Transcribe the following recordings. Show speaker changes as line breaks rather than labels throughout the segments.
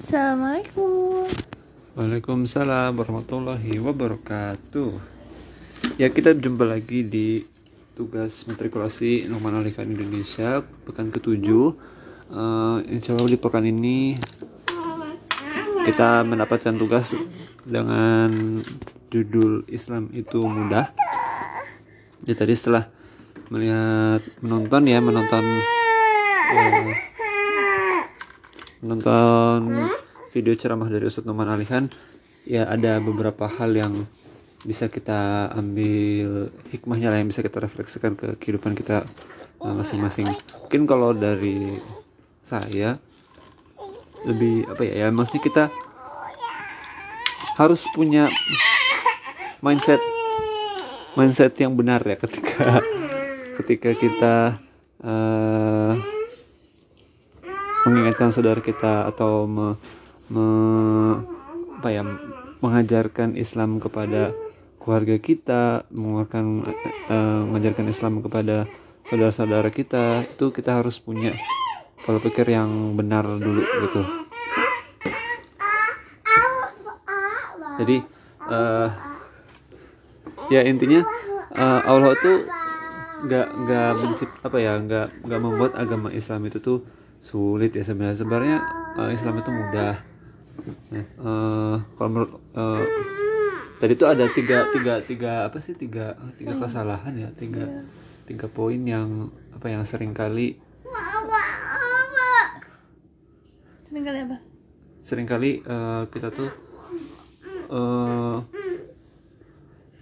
Assalamualaikum.
Waalaikumsalam warahmatullahi wabarakatuh. Ya kita jumpa lagi di tugas matrikulasi Numan Alikan Indonesia pekan ketujuh. Uh, insya Allah di pekan ini kita mendapatkan tugas dengan judul Islam itu mudah. Jadi tadi setelah melihat menonton ya menonton uh, menonton video ceramah dari Ustadz Numan Alihan. Ya ada beberapa hal yang bisa kita ambil hikmahnya lah yang bisa kita refleksikan ke kehidupan kita eh, masing-masing. Mungkin kalau dari saya lebih apa ya ya maksudnya kita harus punya mindset mindset yang benar ya ketika ketika kita uh, mengingatkan saudara kita atau me, me, apa ya mengajarkan Islam kepada keluarga kita, mengeluarkan uh, mengajarkan Islam kepada saudara-saudara kita, itu kita harus punya pola pikir yang benar dulu gitu. Jadi uh, ya intinya uh, Allah tuh nggak nggak mencipt apa ya nggak nggak membuat agama Islam itu tuh sulit ya sebenarnya. Sebenarnya uh, Islam itu mudah. Nah, uh, kalau menurut uh, tadi itu ada tiga tiga tiga apa sih tiga tiga kesalahan ya tiga tiga poin yang apa yang sering kali
sering kali apa?
Sering kali uh, kita tuh uh,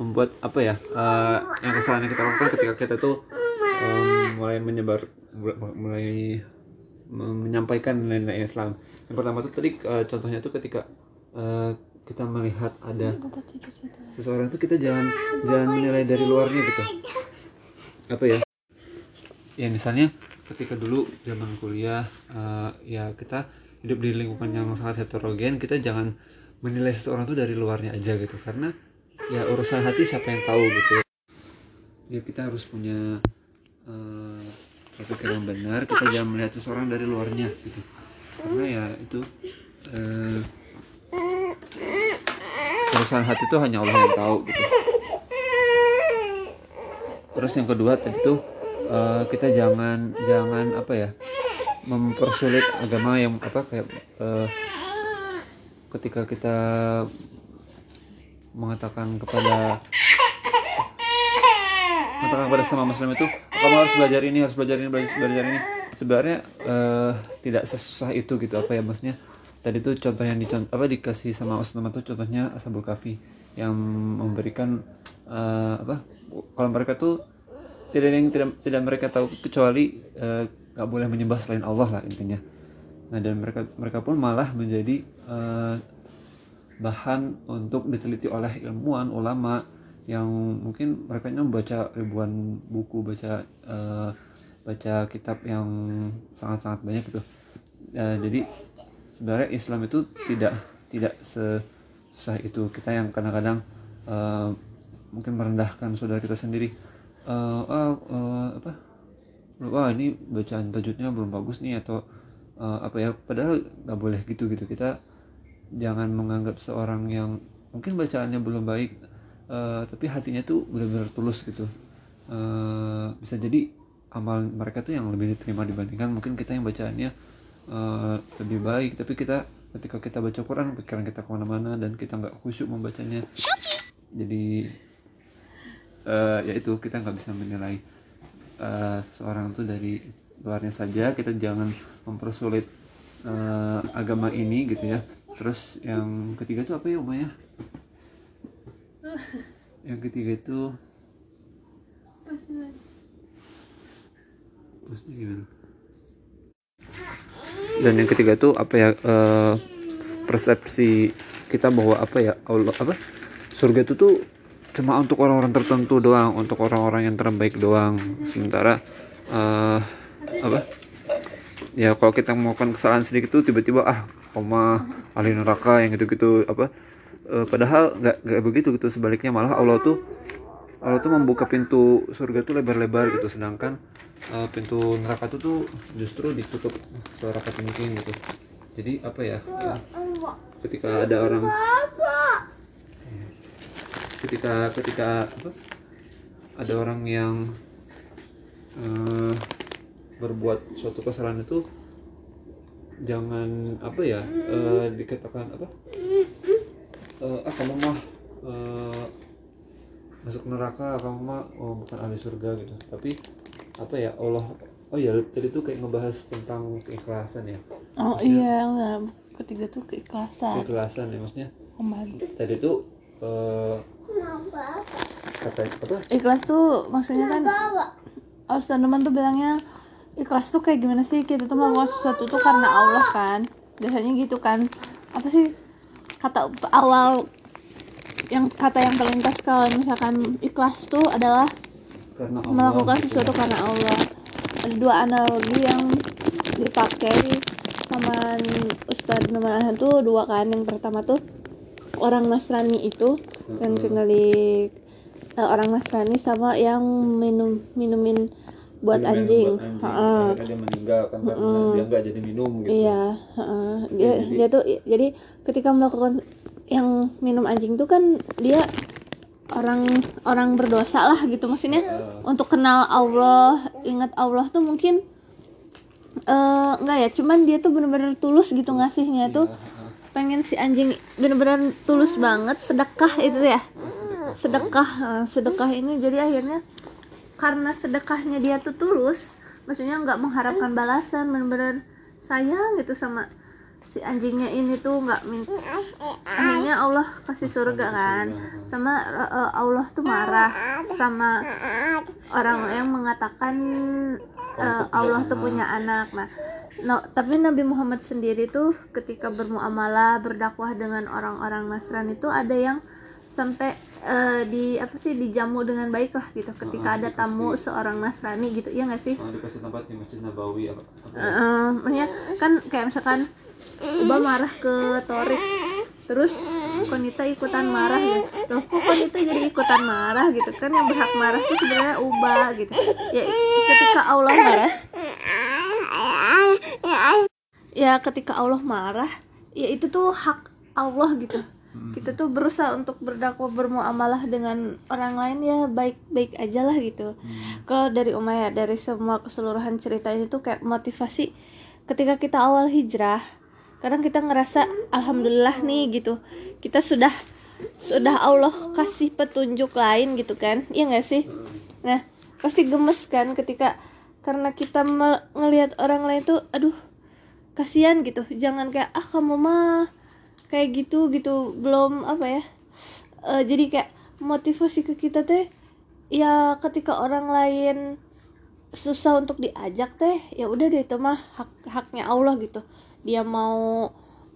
membuat apa ya uh, yang kesalahan yang kita lakukan ketika kita tuh um, mulai menyebar mulai menyampaikan nilai-nilai Islam. Yang pertama itu tadi uh, contohnya itu ketika uh, kita melihat ada seseorang itu kita jangan jangan menilai dari luarnya gitu. Apa ya? Ya misalnya ketika dulu zaman kuliah uh, ya kita hidup di lingkungan yang sangat heterogen, kita jangan menilai seseorang itu dari luarnya aja gitu karena ya urusan hati siapa yang tahu gitu. Ya kita harus punya uh, berpikir yang benar kita jangan melihat seseorang dari luarnya gitu. Karena ya itu eh, hati itu hanya Allah yang tahu gitu. Terus yang kedua tuh eh, kita jangan jangan apa ya mempersulit agama yang apa kayak eh, ketika kita mengatakan kepada mengatakan kepada sama muslim itu kamu harus belajar ini harus belajar ini belajar, belajar ini. Sebenarnya uh, tidak sesusah itu gitu apa ya maksudnya? Tadi tuh contoh yang dicontoh apa dikasih sama Ustaz tuh contohnya Ashabul Kafi yang memberikan uh, apa kalau mereka tuh tidak yang tidak tidak mereka tahu kecuali nggak uh, boleh menyembah selain Allah lah intinya. Nah dan mereka mereka pun malah menjadi uh, bahan untuk diteliti oleh ilmuwan ulama yang mungkin mereka membaca ribuan buku baca uh, baca kitab yang sangat-sangat banyak gitu. Uh, jadi sebenarnya Islam itu tidak tidak susah itu. Kita yang kadang-kadang uh, mungkin merendahkan saudara kita sendiri. Uh, uh, uh, apa? Wah ini bacaan tajudnya belum bagus nih atau uh, apa ya? Padahal nggak boleh gitu gitu kita jangan menganggap seorang yang mungkin bacaannya belum baik uh, tapi hatinya tuh benar-benar tulus gitu. Uh, bisa jadi amal mereka tuh yang lebih diterima dibandingkan mungkin kita yang bacaannya uh, lebih baik. Tapi kita ketika kita baca Quran pikiran kita ke mana-mana dan kita nggak khusyuk membacanya. Jadi uh, ya kita nggak bisa menilai uh, seseorang tuh dari luarnya saja. Kita jangan mempersulit uh, agama ini gitu ya. Terus yang ketiga tuh apa ya umumnya yang ketiga itu gimana? Dan yang ketiga itu apa ya uh, persepsi kita bahwa apa ya Allah apa? Surga itu tuh cuma untuk orang-orang tertentu doang untuk orang-orang yang terbaik doang. Sementara uh, apa? Ya kalau kita melakukan kesalahan sedikit tuh tiba-tiba ah koma ahli neraka yang gitu-gitu apa uh, padahal nggak nggak begitu gitu. Sebaliknya malah Allah tuh Allah tuh membuka pintu surga tuh lebar-lebar gitu. Sedangkan uh, pintu neraka tuh tuh justru ditutup serapat mungkin gitu. Jadi apa ya? Ketika ada orang ketika ketika apa? Ada orang yang eh, berbuat suatu kesalahan itu jangan apa ya eh, dikatakan apa eh, ah kamu mah eh, masuk neraka kamu mah oh, bukan ahli surga gitu. Tapi apa ya Allah oh ya tadi tuh kayak ngebahas tentang keikhlasan ya.
Oh iya nah, ketiga tuh keikhlasan.
keikhlasan ya maksudnya.
Kembali.
Tadi tuh eh, kata apa?
Ikhlas tuh maksudnya kan Ustaz teman tuh bilangnya ikhlas tuh kayak gimana sih? Kita tuh melakukan sesuatu tuh karena Allah kan. Biasanya gitu kan. Apa sih kata awal yang kata yang terlintas kalau misalkan ikhlas tuh adalah
karena Allah.
melakukan sesuatu
ya.
karena Allah. Ada dua analogi yang dipakai sama Ustadz Numan tuh dua kan. Yang pertama tuh orang Nasrani itu yang tinggal di eh, orang Nasrani sama yang minum minumin buat
Minuman
anjing,
buat anjing.
Heeh.
Akhirnya dia meninggal kan karena dia nggak jadi minum gitu.
Iya, dia
jadi-
dia tuh jadi ketika melakukan yang minum anjing tuh kan dia orang orang berdosa lah gitu maksudnya. Untuk kenal Allah, ingat Allah tuh mungkin eh enggak ya, cuman dia tuh bener-bener tulus gitu ngasihnya tuh. pengen si anjing bener-bener tulus banget sedekah itu ya. Sedekah eh, sedekah ini. Jadi akhirnya karena sedekahnya dia tuh tulus maksudnya nggak mengharapkan balasan bener-bener sayang gitu sama si anjingnya ini tuh nggak min akhirnya Allah kasih surga kan sama eh, Allah tuh marah sama orang yang mengatakan eh, Allah tuh punya anak. Nah no, tapi Nabi Muhammad sendiri tuh ketika bermuamalah berdakwah dengan orang-orang Nasrani itu ada yang sampai eh, di apa sih dijamu dengan baik lah gitu. Ketika ada tamu seorang Nasrani gitu ya nggak sih?
Oh, dikasih tempat di masjid Nabawi apa, apa?
Maksudnya kan kayak misalkan Uba marah ke Torik terus Konita ikutan marah gitu. Loh kok Konita jadi ikutan marah gitu? Kan yang berhak marah itu sebenarnya Uba gitu. Ya ketika Allah marah ya ketika Allah marah ya itu tuh hak Allah gitu kita tuh berusaha untuk berdakwah bermuamalah dengan orang lain ya baik-baik aja lah gitu. Kalau dari Umayyah dari semua keseluruhan cerita ini tuh kayak motivasi ketika kita awal hijrah kadang kita ngerasa alhamdulillah nih gitu. Kita sudah sudah Allah kasih petunjuk lain gitu kan. Iya nggak sih? Nah pasti gemes kan ketika karena kita me- ngelihat orang lain tuh aduh kasihan gitu. Jangan kayak ah kamu mah kayak gitu gitu. Belum apa ya Eh, jadi kayak motivasi ke kita teh ya ketika orang lain susah untuk diajak teh ya udah deh itu mah hak haknya Allah gitu. Dia mau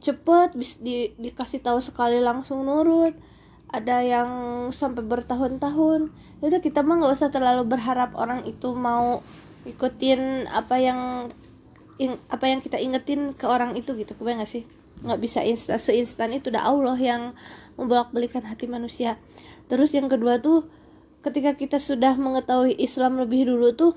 cepet bis di, dikasih tahu sekali langsung nurut. Ada yang sampai bertahun-tahun ya udah kita mah nggak usah terlalu berharap orang itu mau ikutin apa yang apa yang kita ingetin ke orang itu gitu kebayang gak sih nggak bisa insta seinstan itu udah Allah yang membolak balikan hati manusia. Terus yang kedua tuh ketika kita sudah mengetahui Islam lebih dulu tuh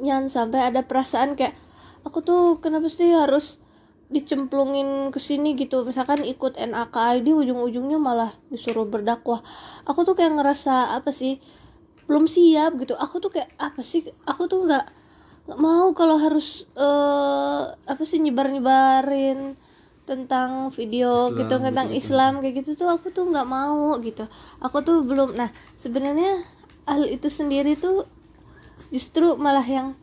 jangan sampai ada perasaan kayak aku tuh kenapa sih harus dicemplungin ke sini gitu? Misalkan ikut NAKID ujung-ujungnya malah disuruh berdakwah. Aku tuh kayak ngerasa apa sih belum siap gitu. Aku tuh kayak apa sih aku tuh nggak nggak mau kalau harus eh apa sih nyebar nyebarin tentang video
Islam
gitu tentang
gitu-gitu.
Islam kayak gitu tuh aku tuh nggak mau gitu. Aku tuh belum nah sebenarnya hal itu sendiri tuh justru malah yang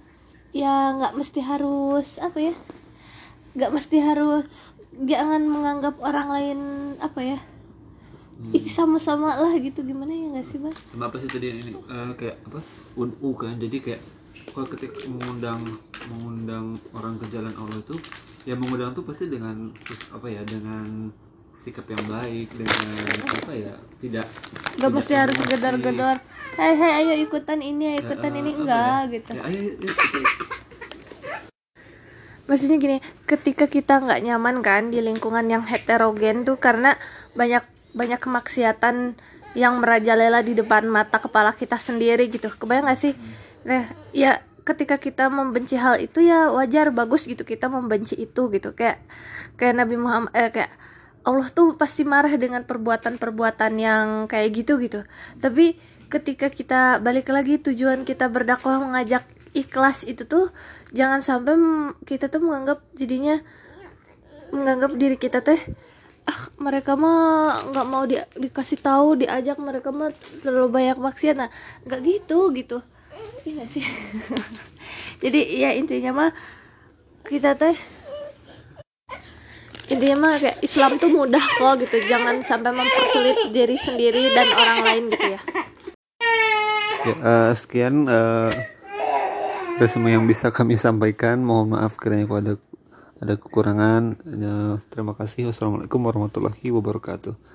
ya nggak mesti harus apa ya nggak mesti harus jangan menganggap orang lain apa ya ih sama-sama lah gitu. Gimana ya nggak sih bang
sama apa sih tadi ini? Eh, kayak apa? UNU kan? Jadi kayak kalau ketika mengundang mengundang orang ke jalan Allah itu ya mengundang tuh pasti dengan apa ya dengan sikap yang baik dengan apa ya tidak
nggak mesti harus gedor-gedor hai hai ayo ikutan ini ayo
Ya,
ikutan
eh,
ini enggak
ya?
gitu.
Ya, ayo, ayo, kita-
maksudnya gini ketika kita nggak nyaman kan di lingkungan yang heterogen tuh karena banyak banyak kemaksiatan yang merajalela di depan mata kepala kita sendiri gitu. Kebayang gak sih? Nah ya ketika kita membenci hal itu ya wajar bagus gitu kita membenci itu gitu. Kayak kayak Nabi Muhammad eh, kayak Allah tuh pasti marah dengan perbuatan-perbuatan yang kayak gitu gitu. Tapi ketika kita balik lagi tujuan kita berdakwah mengajak ikhlas itu tuh jangan sampai kita tuh menganggap jadinya menganggap diri kita teh ah mereka mah nggak mau di, dikasih tahu diajak mereka mah terlalu banyak maksiat. Nah nggak gitu gitu iya sih? Jadi ya intinya mah kita teh intinya mah kayak Islam tuh mudah kok gitu. Jangan sampai mempersulit diri sendiri dan orang lain gitu ya.
Ya uh, sekian uh, resume yang bisa kami sampaikan. Mohon maaf kiranya kalau ada ada kekurangan. Ya, terima kasih. Wassalamualaikum warahmatullahi wabarakatuh